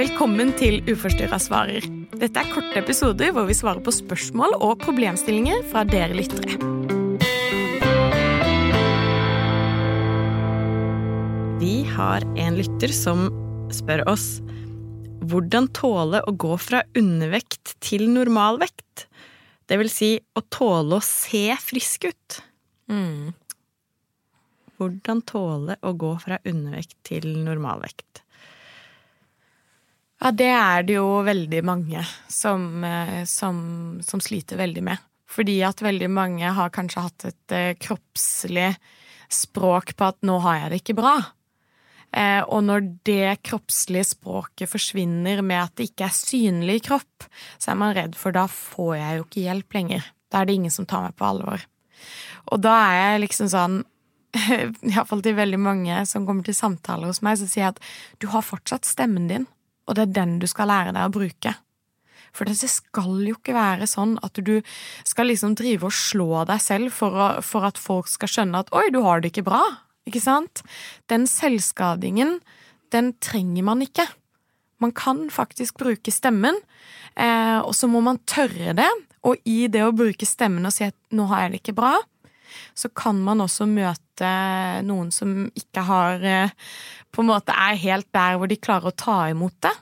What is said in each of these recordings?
Velkommen til Uforstyrra svarer. Dette er korte episoder hvor vi svarer på spørsmål og problemstillinger fra dere lyttere. Vi har en lytter som spør oss hvordan tåle å gå fra undervekt til normalvekt. Det vil si å tåle å se frisk ut. Mm. Hvordan tåle å gå fra undervekt til normalvekt. Ja, det er det jo veldig mange som, eh, som, som sliter veldig med. Fordi at veldig mange har kanskje hatt et eh, kroppslig språk på at 'nå har jeg det ikke bra'. Eh, og når det kroppslige språket forsvinner med at det ikke er synlig kropp, så er man redd for da får jeg jo ikke hjelp lenger. Da er det ingen som tar meg på alvor. Og da er jeg liksom sånn Iallfall til veldig mange som kommer til samtaler hos meg, så sier jeg at du har fortsatt stemmen din, og det er den du skal lære deg å bruke. For det skal jo ikke være sånn at du skal liksom drive og slå deg selv for, å, for at folk skal skjønne at 'oi, du har det ikke bra'. Ikke sant? Den selvskadingen, den trenger man ikke. Man kan faktisk bruke stemmen, eh, og så må man tørre det. Og i det å bruke stemmen og si at 'nå har jeg det ikke bra', så kan man også møte noen som ikke har eh, På en måte er helt der hvor de klarer å ta imot det.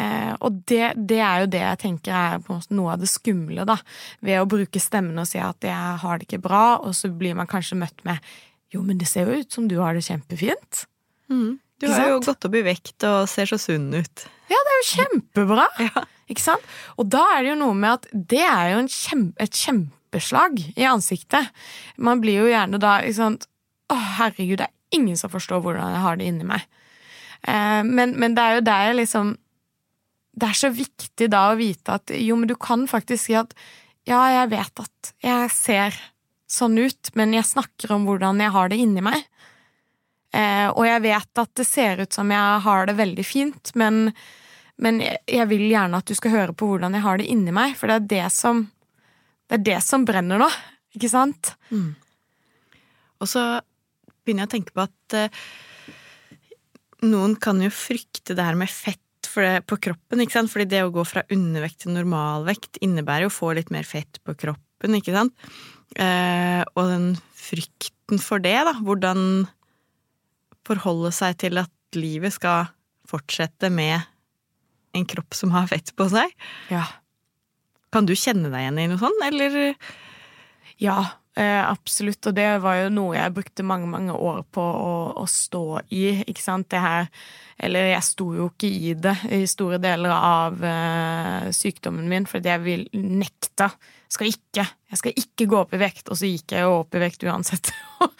Eh, og det, det, er jo det jeg tenker er noe av det skumle, da. Ved å bruke stemmen og si at 'jeg har det ikke bra', og så blir man kanskje møtt med jo, men det ser jo ut som du har det kjempefint. Mm. Du har jo gått opp i vekt og ser så sunn ut. Ja, det er jo kjempebra! Ja. Ikke sant? Og da er det jo noe med at det er jo kjempe, et kjempeslag i ansiktet. Man blir jo gjerne da sant Å, herregud, det er ingen som forstår hvordan jeg har det inni meg. Eh, men, men, det er jo der jeg liksom Det er så viktig da å vite at jo, men du kan faktisk si at ja, jeg vet at jeg ser sånn ut, men jeg snakker om hvordan jeg har det inni meg. Eh, og jeg vet at det ser ut som jeg har det veldig fint, men, men jeg vil gjerne at du skal høre på hvordan jeg har det inni meg, for det er det som, det er det som brenner nå, ikke sant? Mm. Og så begynner jeg å tenke på at eh, noen kan jo frykte det her med fett det, på kroppen, ikke sant? Fordi det å gå fra undervekt til normalvekt innebærer jo å få litt mer fett på kroppen, ikke sant? Eh, og den frykten for det, da. Hvordan forholde seg til at livet skal fortsette med en kropp som har fett på seg. Ja. Kan du kjenne deg igjen i noe sånt, eller? Ja, eh, absolutt. Og det var jo noe jeg brukte mange, mange år på å, å stå i, ikke sant. Det her Eller jeg sto jo ikke i det i store deler av uh, sykdommen min, fordi jeg vil nekta skal ikke, jeg skal ikke gå opp i vekt, og så gikk jeg jo opp i vekt uansett.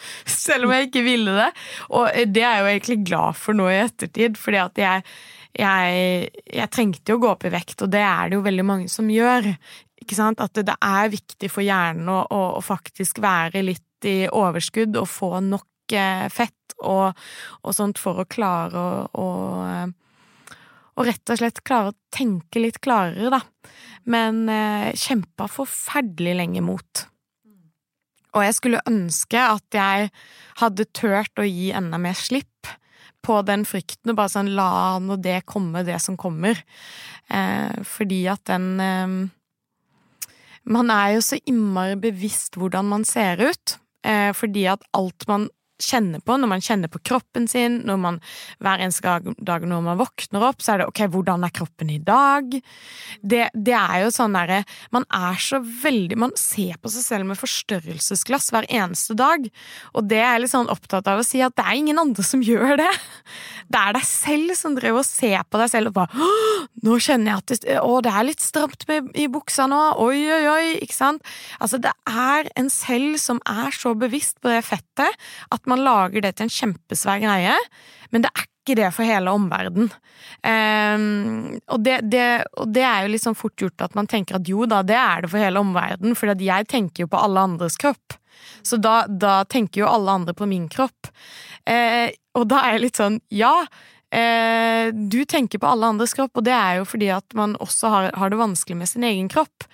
Selv om jeg ikke ville det. Og det er jeg jo egentlig glad for nå i ettertid, fordi at jeg, jeg, jeg trengte jo å gå opp i vekt, og det er det jo veldig mange som gjør. At det, det er viktig for hjernen å, å, å, faktisk være litt i overskudd og få nok eh, fett og, og sånt for å klare å, å og rett og slett klare å tenke litt klarere, da. Men eh, kjempa forferdelig lenge mot. Og jeg skulle ønske at jeg hadde turt å gi enda mer slipp på den frykten, og bare sånn la nå det komme, det som kommer. Eh, fordi at den eh, Man er jo så innmari bevisst hvordan man ser ut, eh, fordi at alt man kjenner på, når man kjenner på kroppen sin, når man hver eneste dag når man våkner opp, så er det ok, hvordan er kroppen i dag? Det, det er jo sånn derre Man er så veldig Man ser på seg selv med forstørrelsesglass hver eneste dag, og det er jeg litt sånn opptatt av å si at det er ingen andre som gjør det. Det er deg selv som driver og ser på deg selv og bare Nå kjenner jeg at det, å, det er litt stramt i buksa nå, oi, oi, oi, ikke sant? Altså, det er en selv som er så bevisst på det fettet at man lager det til en kjempesvær greie, men det er ikke det for hele omverdenen. Um, og, det, og, det, er jo litt sånn fort gjort at man tenker at jo da, det er det for hele omverdenen, for jeg tenker jo på alle andres kropp. Så da, da tenker jo alle andre på min kropp. Uh, og da er jeg litt sånn, ja. Uh, du tenker på alle andres kropp, og det er jo fordi at man også har, har det vanskelig med sin egen kropp.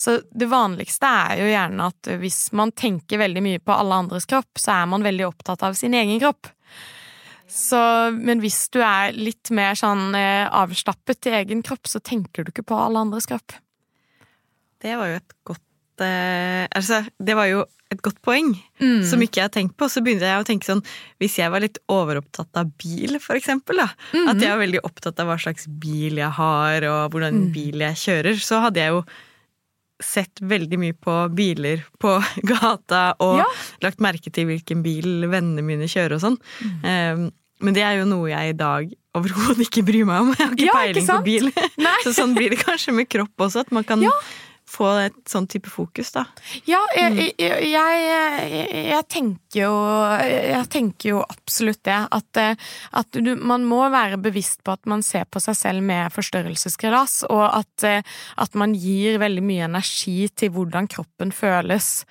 Så det vanligste er jo gjerne at hvis man tenker veldig mye på alle andres kropp, så er man veldig opptatt av sin egen kropp. Så, men hvis du er litt mer sånn eh, avslappet i egen kropp, så tenker du ikke på alle andres kropp. Det var jo et godt eh, Altså, det var jo et godt poeng Mm. som ikke jeg har tenkt på. Så begynte jeg å tenke sånn Hvis jeg var litt overopptatt av bil, for eksempel, da. mm. At jeg var veldig opptatt av hva slags bil jeg har, og hvordan Mm. bil jeg kjører, så hadde jeg jo sett veldig mye på biler på gata og Ja. lagt merke til hvilken bil vennene mine kjører og sånn. Mm. Um, men det er jo noe jeg i dag overhodet ikke bryr meg om. Jeg har ikke Ja, ikke peiling på sant? bil. Så sånn blir det kanskje med kropp også, at man kan Ja. Få et sånn type fokus, da. Ja, Mm. jeg, jeg, jeg, jeg, tenker jo Jeg tenker jo absolutt det. At, eh, at du, man må være bevisst på at man ser på seg selv med forstørrelsesglass, og at, eh, at man gir veldig mye energi til hvordan kroppen føles.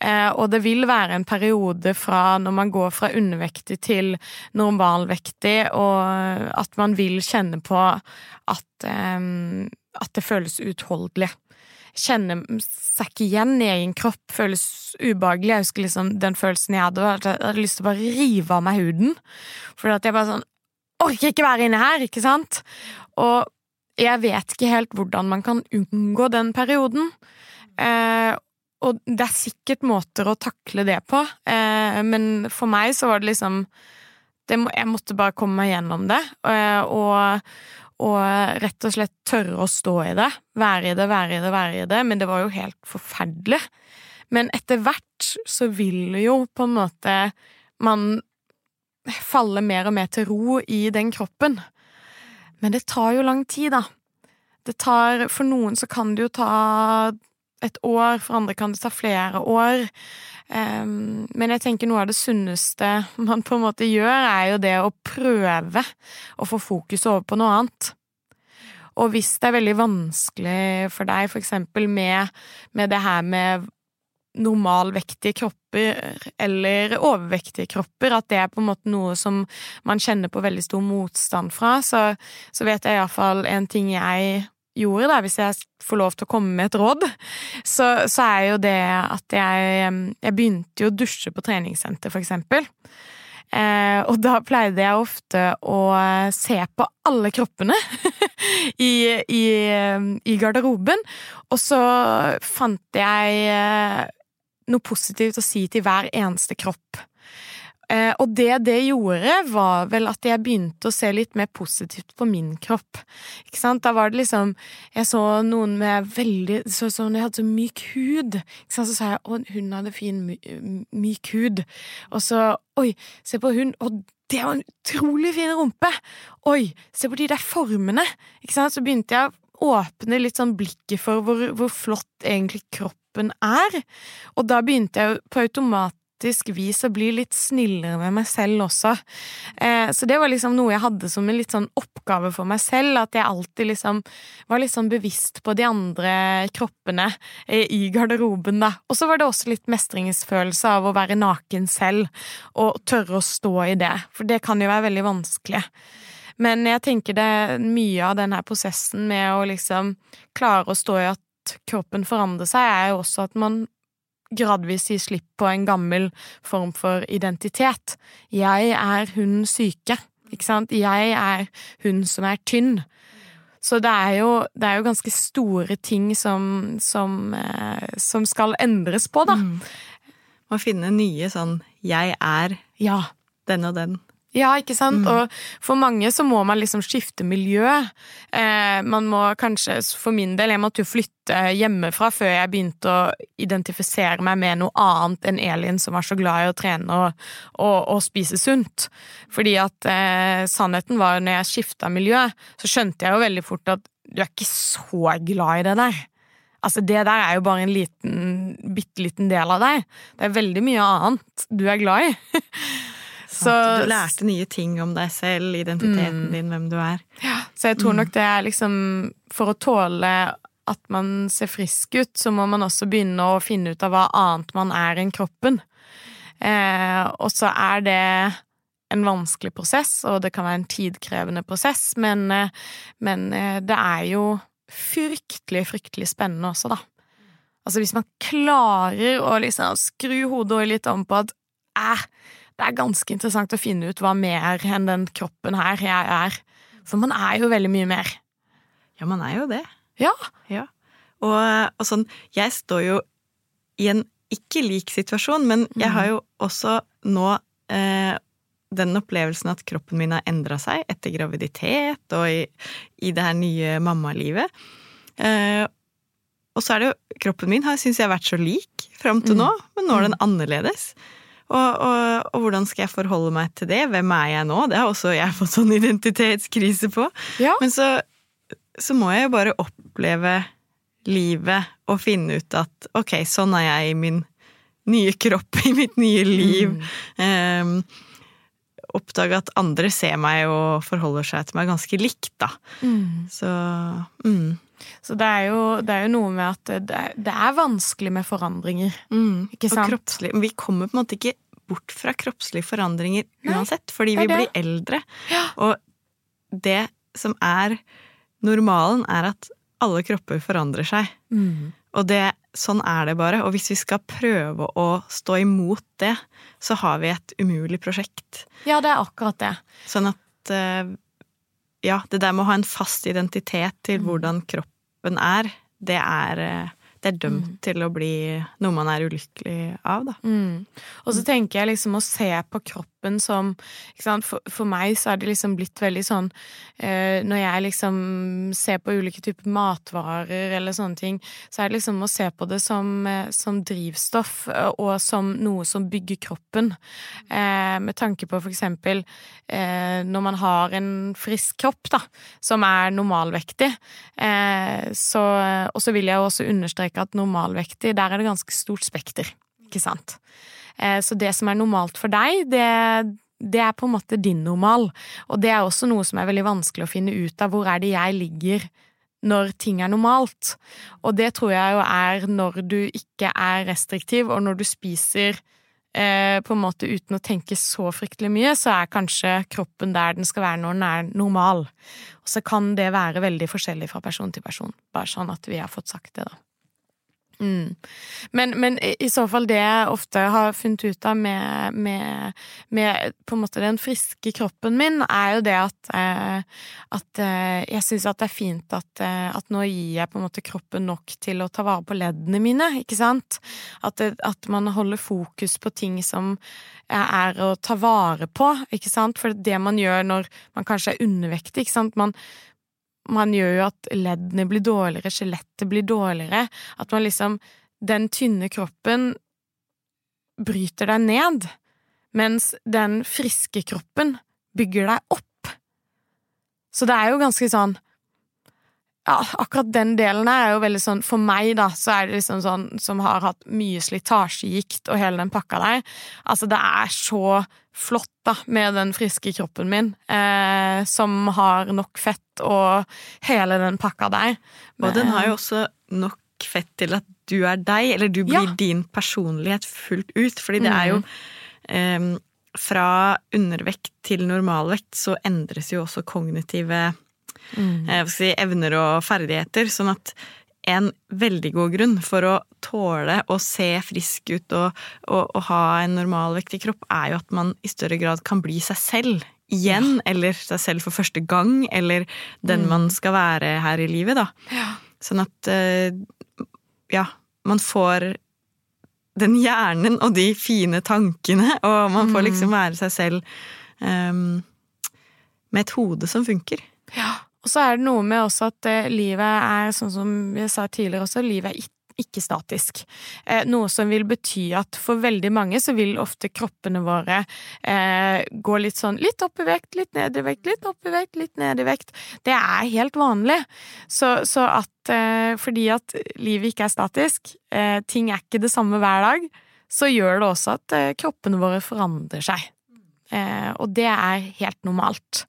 Eh, og det vil være en periode fra når man går fra undervektig til normalvektig, og at man vil kjenne på at, at det føles uutholdelig kjenner seg ikke igjen i egen kropp, føles ubehagelig. Jeg husker liksom den følelsen jeg hadde, at jeg hadde lyst til å bare rive av meg huden. For at jeg bare sånn Orker ikke være inne her, ikke sant? Og jeg vet ikke helt hvordan man kan unngå den perioden. Eh, og det er sikkert måter å takle det på, eh, men for meg så var det liksom det må, Jeg måtte bare komme meg gjennom det, eh, og og rett og slett tørre å stå i det. Være i det, være i det, være i det. Men det var jo helt forferdelig. Men etter hvert så vil jo på en måte man falle mer og mer til ro i den kroppen. Men det tar jo lang tid, da. Det tar For noen så kan det jo ta et år, for andre kan det ta flere år. Um, men jeg tenker noe av det sunneste man på en måte gjør, er jo det å prøve å få fokus over på noe annet. Og hvis det er veldig vanskelig for deg, for eksempel med, med det her med normalvektige kropper eller overvektige kropper, at det er på en måte noe som man kjenner på veldig stor motstand fra, så, så vet jeg iallfall en ting jeg gjorde, da, hvis jeg får lov til å komme med et råd, så, så er jo det at jeg, jeg begynte jo å dusje på treningssenter, for eksempel. Eh, og da pleide jeg ofte å se på alle kroppene i, i, i garderoben, og så fant jeg eh, noe positivt å si til hver eneste kropp. Eh, og det det gjorde, var vel at jeg begynte å se litt mer positivt på min kropp. Ikke sant? Da var det liksom Jeg så noen med veldig Så ut jeg hadde så myk hud. Ikke sant? Så sa jeg å, hun hadde fin, myk hud. Og så Oi, se på hun. Og det var en utrolig fin rumpe! Oi, se på de der formene! Ikke sant? Så begynte jeg å åpne litt sånn blikket for hvor, hvor flott egentlig kroppen er. Og da begynte jeg på automat vis å bli litt snillere med meg selv også. Eh, så det var liksom noe jeg hadde som en litt sånn oppgave for meg selv, at jeg alltid liksom var litt sånn bevisst på de andre kroppene eh, i garderoben, da. Og så var det også litt mestringsfølelse av å være naken selv, og tørre å stå i det, for det kan jo være veldig vanskelig. Men jeg tenker det er mye av denne prosessen med å liksom klare å stå i at kroppen forandrer seg, er jo også at man gradvis gi slipp på en gammel form for identitet. Jeg er hun syke, ikke sant? Jeg er hun som er tynn. Så det er jo, det er jo ganske store ting som, som, eh, som skal endres på, da. Mm. Å finne nye sånn 'jeg er Ja. den og den'. Ja, ikke sant? Mm. Og for mange så må man liksom skifte miljø. Eh, man må kanskje, for min del, jeg måtte jo flytte hjemmefra før jeg begynte å identifisere meg med noe annet enn Elin som var så glad i å trene og, og, og spise sunt. Fordi at eh, sannheten var jo når jeg skifta miljø, så skjønte jeg jo veldig fort at du er ikke så glad i det der. Altså, det der er jo bare en liten, bitte liten del av deg. Det er veldig mye annet du er glad i. Så, du lærte nye ting om deg selv, identiteten Mm. din, hvem du er. Ja, Så jeg tror nok det er liksom For å tåle at man ser frisk ut, så må man også begynne å finne ut av hva annet man er enn kroppen. Eh, og så er det en vanskelig prosess, og det kan være en tidkrevende prosess, men, eh, men eh, det er jo fryktelig, fryktelig spennende også, da. Altså hvis man klarer å liksom skru hodet litt om på at eh, det er ganske interessant å finne ut hva mer enn den kroppen her jeg er. For man er jo veldig mye mer. Ja, man er jo det. Ja. Ja. Og, og sånn, jeg står jo i en ikke lik situasjon, men jeg har jo også nå eh, den opplevelsen at kroppen min har endra seg etter graviditet og i, i det her nye mammalivet. Eh, og så er det jo Kroppen min har syns jeg har vært så lik fram til nå, men nå er den annerledes. Og, og, og hvordan skal jeg forholde meg til det? Hvem er jeg nå? Det har også jeg fått sånn identitetskrise på. Ja. Men så, så må jeg jo bare oppleve livet og finne ut at ok, sånn er jeg i min nye kropp, i mitt nye liv. Um, oppdage at andre ser meg og forholder seg til meg ganske likt, da. Mm. Så mm. Så det er, jo, det er jo noe med at det er, det er vanskelig med forandringer. Mm. Ikke Og sant? Vi kommer på en måte ikke bort fra kroppslige forandringer Nei, uansett, fordi vi blir eldre. Ja. Og det som er normalen, er at alle kropper forandrer seg. Mm. Og det, sånn er det bare. Og hvis vi skal prøve å stå imot det, så har vi et umulig prosjekt. Ja, det er akkurat det. Sånn at eh, Ja, det der med å ha en fast identitet til Mm. hvordan kroppen er, det er, eh, det er dømt Mm. til å bli noe man er ulykkelig av, da. Mm. Og så tenker jeg liksom å se på kroppen som ikke sant? For, for meg så er det liksom blitt veldig sånn eh, Når jeg liksom ser på ulike typer matvarer eller sånne ting, så er det liksom å se på det som, eh, som drivstoff eh, og som noe som bygger kroppen. Eh, med tanke på for eksempel eh, når man har en frisk kropp, da, som er normalvektig, eh, så Og så vil jeg også understreke at normalvektig, der er det ganske stort spekter. Ikke sant? Eh, Så det som er normalt for deg, det, det er på en måte din normal. Og det er også noe som er veldig vanskelig å finne ut av. Hvor er det jeg ligger når ting er normalt? Og det tror jeg jo er når du ikke er restriktiv, og når du spiser eh, på en måte uten å tenke så fryktelig mye, så er kanskje kroppen der den skal være når den er normal. Og så kan det være veldig forskjellig fra person til person. Bare sånn at vi har fått sagt det, da. Mm. Men, men i så fall det jeg ofte har funnet ut av med, med, med på en måte den friske kroppen min, er jo det at, eh, at eh, jeg syns det er fint at, eh, at nå gir jeg på en måte kroppen nok til å ta vare på leddene mine, ikke sant? At, at man holder fokus på ting som er å ta vare på, ikke sant? For det man gjør når man kanskje er undervektig, ikke sant? Man, man gjør jo at leddene blir dårligere, skjelettet blir dårligere. At man liksom Den tynne kroppen bryter deg ned, mens den friske kroppen bygger deg opp. Så det er jo ganske sånn ja, akkurat den delen her er jo veldig sånn For meg, da, så er det liksom sånn som har hatt mye slitasjegikt og hele den pakka der. Altså, det er så flott, da, med den friske kroppen min, eh, som har nok fett og hele den pakka der. Og den har jo også nok fett til at du er deg, eller du blir Ja. din personlighet fullt ut. Fordi det er jo eh, Fra undervekt til normalvekt så endres jo også kognitive Mm. eh, si, evner og ferdigheter. Sånn at en veldig god grunn for å tåle å se frisk ut og, og, og ha en normalvektig kropp, er jo at man i større grad kan bli seg selv igjen, eller seg selv for første gang, eller den man skal være her i livet, da. Ja. Sånn at eh, ja, man får den hjernen og de fine tankene, og man får liksom være seg selv um, med et hode som funker. Ja. Og så er det noe med også at eh, livet er, sånn som jeg sa tidligere også, livet er ikke statisk. Eh, noe som vil bety at for veldig mange så vil ofte kroppene våre eh, gå litt sånn litt opp i vekt, litt ned i vekt, litt opp i vekt, litt ned i vekt. Det er helt vanlig. Så, så at eh, fordi at livet ikke er statisk, eh, ting er ikke det samme hver dag, så gjør det også at eh, kroppene våre forandrer seg. Og det er helt normalt.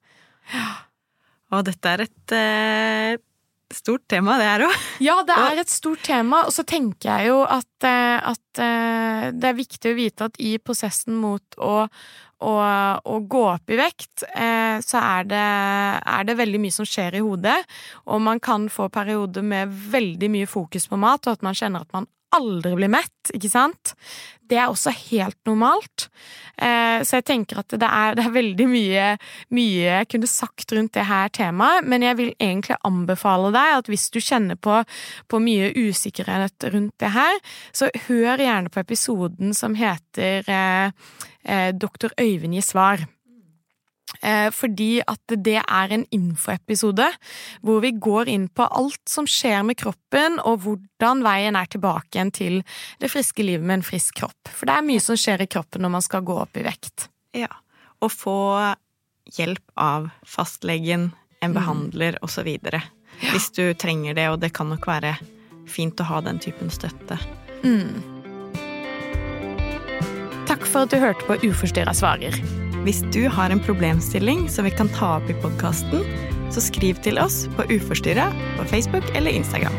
Og dette er et eh, stort tema, det her òg. Ja, det er et stort tema, og så tenker jeg jo at, eh, at eh, det er viktig å vite at i prosessen mot å, å, å gå opp i vekt, eh, så er det, er det veldig mye som skjer i hodet, og man kan få perioder med veldig mye fokus på mat, og at man kjenner at man aldri bli mett, ikke sant? Det er også helt normalt. Eh, så jeg tenker at det er, det er veldig mye, mye, jeg kunne sagt rundt det her temaet, men jeg vil egentlig anbefale deg at hvis du kjenner på, på mye usikkerhet rundt det her, så hør gjerne på episoden som heter eh, eh, Doktor Øyvind gir svar. Eh, fordi at det er en infoepisode hvor vi går inn på alt som skjer med kroppen, og hvordan veien er tilbake igjen til det friske livet med en frisk kropp. For det er mye som skjer i kroppen når man skal gå opp i vekt. Ja. Å få hjelp av fastlegen, en mm. behandler mm. osv. Ja. Hvis du trenger det, og det kan nok være fint å ha den typen støtte. Mm. Takk for at du hørte på Uforstyrra svarer. Hvis du har en problemstilling som vi kan ta opp i podkasten, så skriv til oss på Uforstyrra på Facebook eller Instagram.